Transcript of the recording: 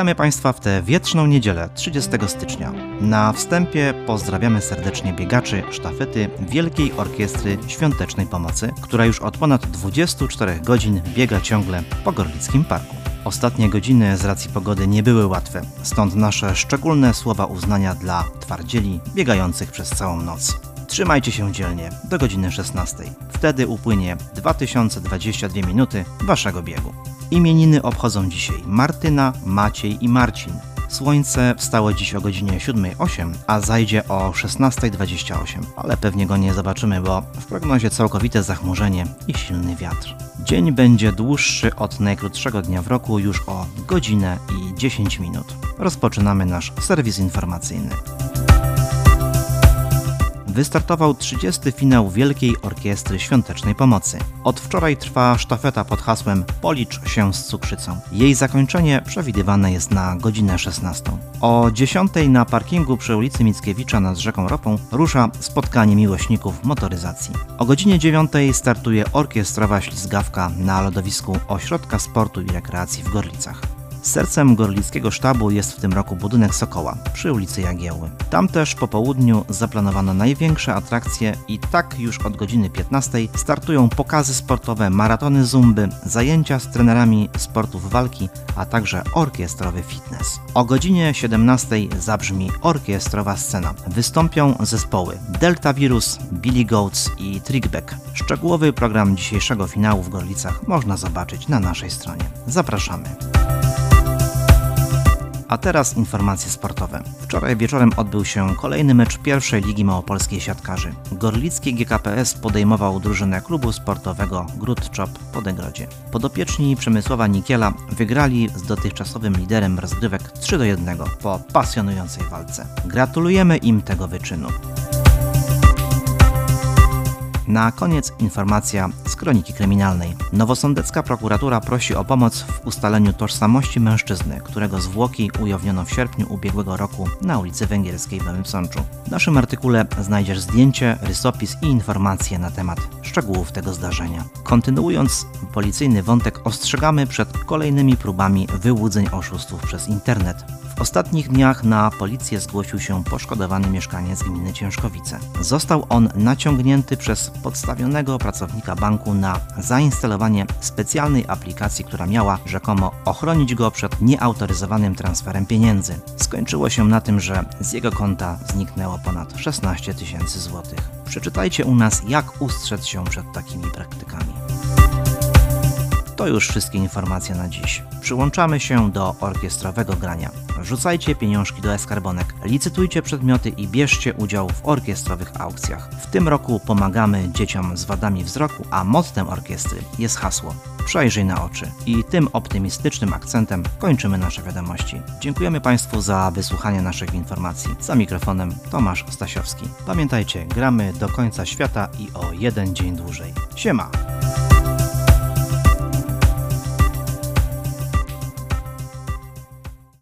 Witamy Państwa w tę wietrzną niedzielę 30 stycznia. Na wstępie pozdrawiamy serdecznie biegaczy sztafety Wielkiej Orkiestry Świątecznej Pomocy, która już od ponad 24 godzin biega ciągle po Gorlickim Parku. Ostatnie godziny z racji pogody nie były łatwe, stąd nasze szczególne słowa uznania dla twardzieli biegających przez całą noc. Trzymajcie się dzielnie do godziny 16. Wtedy upłynie 2022 minuty waszego biegu. Imieniny obchodzą dzisiaj Martyna, Maciej i Marcin. Słońce wstało dziś o godzinie 7.08, a zajdzie o 16.28, ale pewnie go nie zobaczymy, bo w prognozie całkowite zachmurzenie i silny wiatr. Dzień będzie dłuższy od najkrótszego dnia w roku już o godzinę i 10 minut. Rozpoczynamy nasz serwis informacyjny wystartował 30. finał Wielkiej Orkiestry Świątecznej Pomocy. Od wczoraj trwa sztafeta pod hasłem Policz się z cukrzycą. Jej zakończenie przewidywane jest na godzinę 16. O 10 na parkingu przy ulicy Mickiewicza nad rzeką Ropą rusza spotkanie miłośników motoryzacji. O godzinie 9 startuje orkiestrowa ślizgawka na lodowisku Ośrodka Sportu i Rekreacji w Gorlicach. Sercem gorlickiego sztabu jest w tym roku budynek Sokoła przy ulicy Jagiełły. Tam też po południu zaplanowano największe atrakcje i tak już od godziny 15 startują pokazy sportowe, maratony zumby, zajęcia z trenerami sportów walki, a także orkiestrowy fitness. O godzinie 17 zabrzmi orkiestrowa scena. Wystąpią zespoły Delta Virus, Billy Goats i Trickback. Szczegółowy program dzisiejszego finału w Gorlicach można zobaczyć na naszej stronie. Zapraszamy. A teraz informacje sportowe. Wczoraj wieczorem odbył się kolejny mecz pierwszej Ligi Małopolskiej Siatkarzy. Gorlicki GKPS podejmował drużynę klubu sportowego Gród Czop po Degrodzie. Podopieczni Przemysłowa Nikiela wygrali z dotychczasowym liderem rozgrywek 3 do 1 po pasjonującej walce. Gratulujemy im tego wyczynu. Na koniec informacja z kroniki kryminalnej. Nowosądecka prokuratura prosi o pomoc w ustaleniu tożsamości mężczyzny, którego zwłoki ujawniono w sierpniu ubiegłego roku na ulicy Węgierskiej w Nowym Sączu. W naszym artykule znajdziesz zdjęcie, rysopis i informacje na temat szczegółów tego zdarzenia. Kontynuując policyjny wątek, ostrzegamy przed kolejnymi próbami wyłudzeń oszustów przez internet. W ostatnich dniach na policję zgłosił się poszkodowany mieszkaniec gminy Ciężkowice. Został on naciągnięty przez podstawionego pracownika banku na zainstalowanie specjalnej aplikacji, która miała rzekomo ochronić go przed nieautoryzowanym transferem pieniędzy. Skończyło się na tym, że z jego konta zniknęło ponad 16 tysięcy złotych. Przeczytajcie u nas, jak ustrzec się przed takimi praktykami. To już wszystkie informacje na dziś. Przyłączamy się do orkiestrowego grania. Rzucajcie pieniążki do eskarbonek, licytujcie przedmioty i bierzcie udział w orkiestrowych aukcjach. W tym roku pomagamy dzieciom z wadami wzroku, a mottem orkiestry jest hasło Przejrzyj na oczy. I tym optymistycznym akcentem kończymy nasze wiadomości. Dziękujemy Państwu za wysłuchanie naszych informacji. Za mikrofonem Tomasz Stasiowski. Pamiętajcie, gramy do końca świata i o jeden dzień dłużej. Siema!